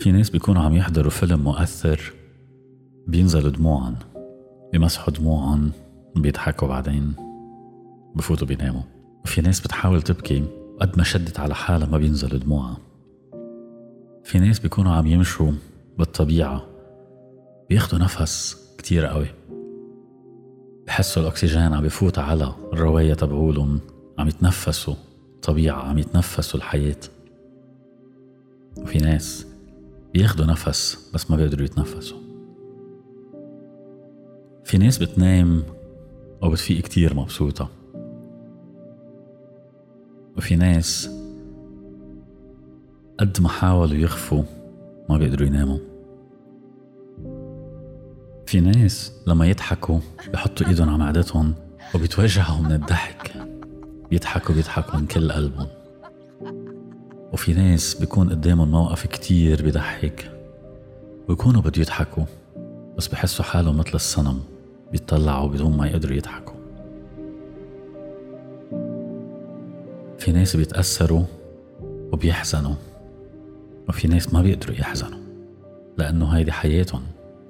في ناس بيكونوا عم يحضروا فيلم مؤثر بينزلوا دموعهم بيمسحوا دموعهم بيضحكوا بعدين بفوتوا بيناموا. وفي ناس بتحاول تبكي قد ما شدت على حالها ما بينزلوا دموعها في ناس بيكونوا عم يمشوا بالطبيعة بياخدوا نفس كتير قوي. بحسوا الأكسجين عم بفوت على الرواية تبعولهم عم يتنفسوا طبيعة عم يتنفسوا الحياة. وفي ناس بياخدوا نفس بس ما بيقدروا يتنفسوا. في ناس بتنام وبتفيق كتير مبسوطة. وفي ناس قد ما حاولوا يخفوا ما بيقدروا يناموا. في ناس لما يضحكوا بحطوا إيدهم على معدتهم وبيتوجعوا من الضحك. بيضحكوا بيضحكوا من كل قلبهم. وفي ناس بيكون قدامهم موقف كتير بيضحك. ويكونوا بده يضحكوا بس بحسوا حالهم مثل الصنم بيطلعوا بدون ما يقدروا يضحكوا. في ناس بيتأثروا وبيحزنوا وفي ناس ما بيقدروا يحزنوا لأنه هيدي حياتهم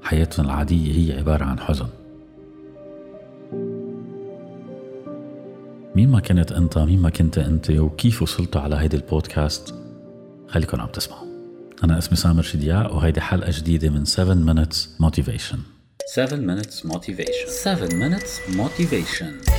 حياتهم العادية هي عبارة عن حزن. مين ما كنت أنت مين ما كنت أنت وكيف وصلتوا على هيدي البودكاست خليكم عم تسمعوا أنا اسمي سامر شدياء وهيدي حلقة جديدة من 7 Minutes Motivation 7 minutes motivation. 7 minutes motivation.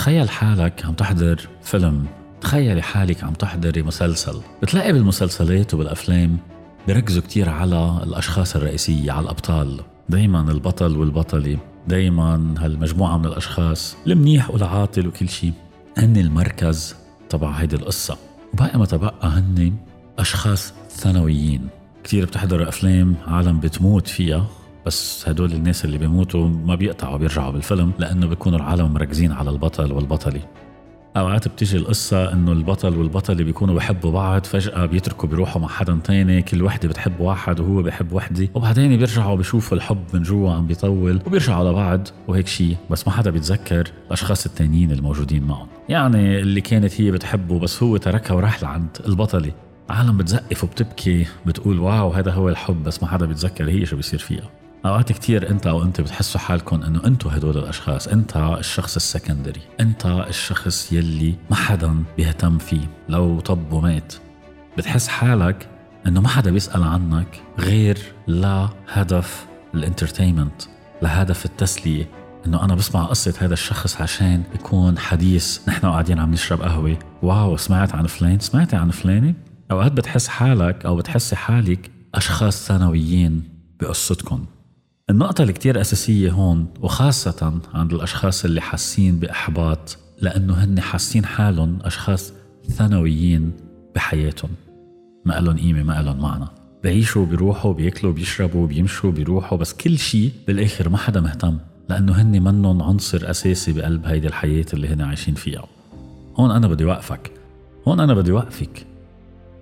تخيل حالك عم تحضر فيلم. تخيلي حالك عم تحضري مسلسل. بتلاقي بالمسلسلات وبالأفلام بيركزوا كتير على الأشخاص الرئيسية على الأبطال. دايما البطل والبطلة. دايما هالمجموعة من الأشخاص المنيح والعاطل وكل شيء هن المركز تبع هيدي القصة. وباقي ما تبقى هن أشخاص ثانويين. كتير بتحضر أفلام عالم بتموت فيها. بس هدول الناس اللي بيموتوا ما بيقطعوا بيرجعوا بالفيلم لأنه بيكونوا العالم مركزين على البطل والبطلة. أوقات بتيجي القصة إنه البطل والبطلة بيكونوا بحبوا بعض فجأة بيتركوا بيروحوا مع حدا تاني كل وحدة بتحب واحد وهو بحب وحدة وبعدين بيرجعوا بيشوفوا الحب من جوا عم بيطول وبيرجعوا لبعض وهيك شيء. بس ما حدا بيتذكر الأشخاص التانيين الموجودين معهم. يعني اللي كانت هي بتحبه بس هو تركها وراح لعند البطلة. عالم بتزقف وبتبكي بتقول واو هذا هو الحب بس ما حدا بيتذكر هي شو بيصير فيها. أوقات كتير أنت أو أنت بتحسوا حالكم إنه أنتوا هدول الأشخاص أنت الشخص السكندري أنت الشخص يلي ما حدا بيهتم فيه. لو طب ومات بتحس حالك إنه ما حدا بيسأل عنك غير لهدف الإنترتينمنت لهدف التسلية. إنه أنا بسمع قصة هذا الشخص عشان يكون حديث. نحن قاعدين عم نشرب قهوة. واو سمعت عن فلان؟ سمعتي عن فلانة؟ أوقات بتحس حالك أو بتحسي حالك أشخاص ثانويين بقصتكم. النقطة اللي كتير أساسية هون وخاصة عند الأشخاص اللي حاسين بإحباط لأنه هن حاسين حالهم أشخاص ثانويين بحياتهم. ما لهم قيمة ما لهم معنى. بيعيشوا بيروحوا بيأكلوا بيشربوا بيمشوا بيروحوا بس كل شيء بالآخر ما حدا مهتم لأنه هن منهم عنصر أساسي بقلب هيدي الحياة اللي هن عايشين فيها. هون أنا بدي وقفك. هون أنا بدي وقفك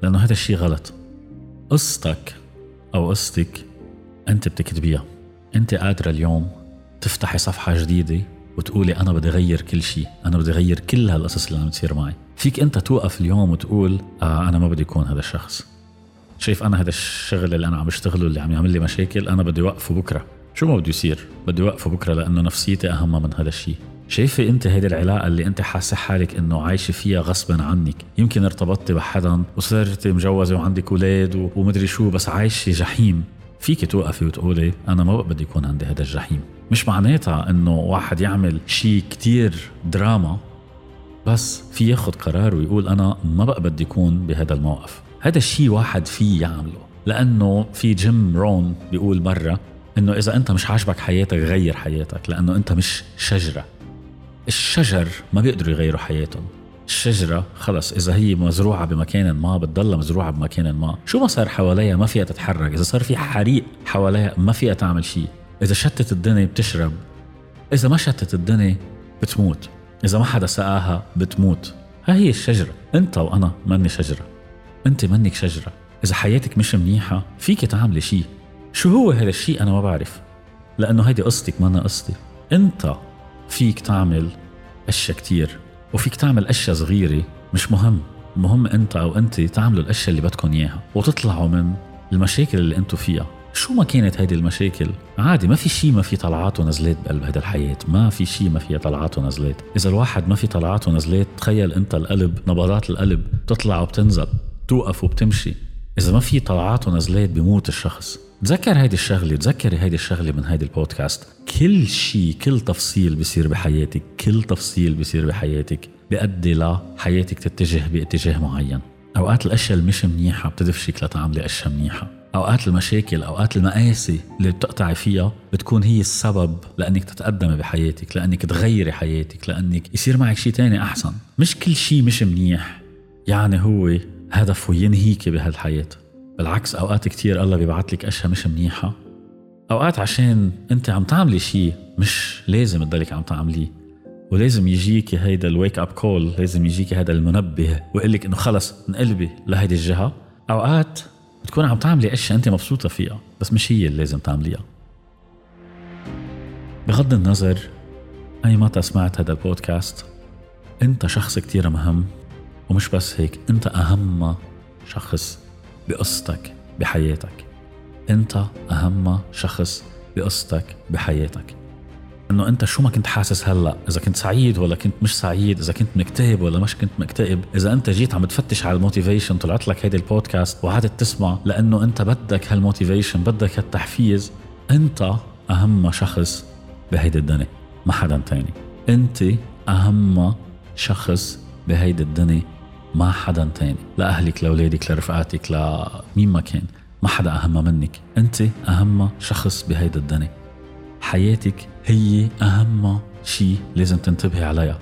لأنه هذا الشيء غلط. قصتك أو قصتك أنت بتكتبيها. أنت قادرة اليوم تفتحي صفحة جديدة وتقولي أنا بدي اغير كل شيء أنا بدي اغير كل هالقصص اللي عم تصير معي. فيك أنت توقف اليوم وتقول آه أنا ما بدي اكون هذا الشخص. شايف أنا هذا الشغل اللي أنا عم بشتغله اللي عم يعمل لي مشاكل أنا بدي اوقفه بكرة. شو ما بده يصير بدي اوقفه بكرة لأنه نفسيتي أهم من هذا الشيء شايفة أنت هيدي العلاقة اللي أنت حاسة حالك إنه عايشة فيها غصبا عنك؟ يمكن ارتبطتي بحدا وصرتي مجوزة وعندك أولاد ومدري شو بس عايشة جحيم. فيك توقفي وتقولي أنا ما بدي يكون عندي هذا الجحيم. مش معناتها إنه واحد يعمل شيء كتير دراما بس في ياخد قرار ويقول أنا ما بقى بدي يكون بهذا الموقف. هذا الشيء واحد فيه يعمله لأنه في جيم رون بيقول مرة إنه إذا أنت مش عاجبك حياتك غير حياتك لأنه أنت مش شجرة. الشجر ما بيقدروا يغيروا حياتهم. الشجرة خلص إذا هي مزروعة بمكان ما بتضلها مزروعة بمكان ما. شو ما صار حواليها ما فيها تتحرك. إذا صار في حريق حواليها ما فيها تعمل شيء. إذا شتت الدنيا بتشرب. إذا ما شتت الدنيا بتموت. إذا ما حدا سقاها بتموت. ها هي الشجرة. أنت وأنا مني شجرة. أنت منك شجرة. إذا حياتك مش منيحة فيك تعملي شيء. شو هو هذا الشيء؟ أنا ما بعرف. لأنه هيدي قصتك ما أنا قصتي. أنت فيك تعمل أشياء كتير. وفيك تعمل أشياء صغيرة مش مهم. المهم أنت أو أنت تعملوا الأشياء اللي بدكم إياها وتطلعوا من المشاكل اللي أنتوا فيها. شو ما كانت هيدي المشاكل؟ عادي ما في شيء ما في طلعات ونزلات بقلب هيدا الحياة. ما في شيء ما فيها طلعات ونزلات. إذا الواحد ما في طلعات ونزلات تخيل أنت القلب نبضات القلب تطلع وبتنزل توقف وبتمشي. إذا ما في طلعات ونزلات بيموت الشخص. تذكر هيدي الشغلة تذكري هيدي الشغلة من هيدي البودكاست. كل شيء كل تفصيل بيصير بحياتك كل تفصيل بيصير بحياتك بيؤدي لحياتك تتجه باتجاه معين. أوقات الأشياء اللي مش منيحة بتدفشك لتعملي اشياء منيحة. أوقات المشاكل أوقات المآسي اللي بتقطعي فيها بتكون هي السبب لأنك تتقدمي بحياتك لأنك تغيري حياتك لأنك يصير معك شيء تاني أحسن. مش كل شيء مش منيح. يعني هو هدفه ينهيك بهالحياة. بالعكس أوقات كتير الله بيبعت لك أشياء مش منيحة. أوقات عشان أنت عم تعملي شيء مش لازم تضلك عم تعمليه. ولازم يجيك هيدا ال wake up call لازم يجيك هذا المنبه ويقول لك إنه خلص انقلبي لهيدي الجهة. أوقات بتكون عم تعملي أشياء أنت مبسوطة فيها بس مش هي اللي لازم تعمليها. بغض النظر أي متى سمعت هذا البودكاست أنت شخص كتير مهم ومش بس هيك أنت أهم شخص بقصتك بحياتك. انت أهم شخص بقصتك بحياتك. إنه أنت شو ما كنت حاسس هلأ إذا كنت سعيد ولا كنت مش سعيد إذا كنت مكتئب ولا مش كنت مكتئب إذا أنت جيت عم تفتش على ال motivation طلعت لك هيدي البودكاست وقعدت تسمع لأنه أنت بدك هال motivation بدك هالتحفيز أنت أهم شخص بهيدي الدنيا ما حدا تاني. أنت أهم شخص بهيدي الدنيا. ما حدا تاني لأهلك لأولادك لرفقاتك لمين ما كان ما حدا أهم منك. أنت أهم شخص بهيدي الدنيا. حياتك هي أهم شيء لازم تنتبهي عليها.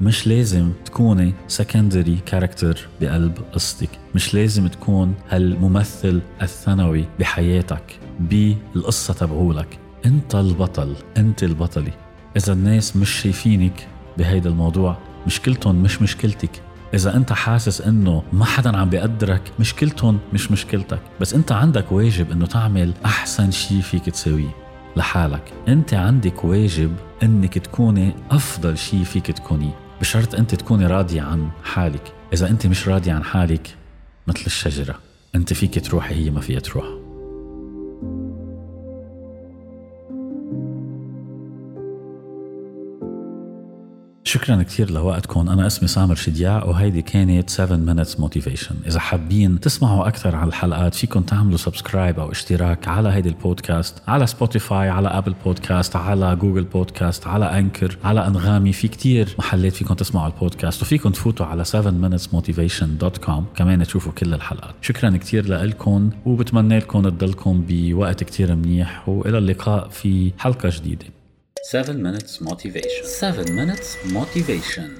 مش لازم تكوني سكندري كاركتر بقلب قصتك. مش لازم تكون هالممثل الثانوي بحياتك بالقصة تبعولك. أنت البطل أنت البطلة. إذا الناس مش شايفينك بهيدا الموضوع مشكلتهم مش مشكلتك. إذا أنت حاسس إنه ما حدا عم بيقدرك مشكلتهم مش مشكلتك بس أنت عندك واجب إنه تعمل أحسن شيء فيك تسويه لحالك. أنت عندك واجب إنك تكوني أفضل شيء فيك تكوني بشرط أنت تكوني راضية عن حالك. إذا أنت مش راضية عن حالك مثل الشجرة أنت فيك تروحي هي ما فيها تروح. شكرا كثير لوقتكم. أنا اسمي سامر شدياع وهيدي كانت 7 minutes motivation. إذا حابين تسمعوا أكثر عن الحلقات فيكم تعملوا subscribe أو اشتراك على هيدي البودكاست على Spotify على Apple Podcast على Google Podcast على Anchor على أنغامي. في كتير محلات فيكم تسمعوا البودكاست وفيكم تفوتوا على 7minutesmotivation.com كمان تشوفوا كل الحلقات. شكرا كثير لكم وبتمنى لكم تضلكم بوقت كتير منيح وإلى اللقاء في حلقة جديدة. 7 minutes motivation. 7 minutes motivation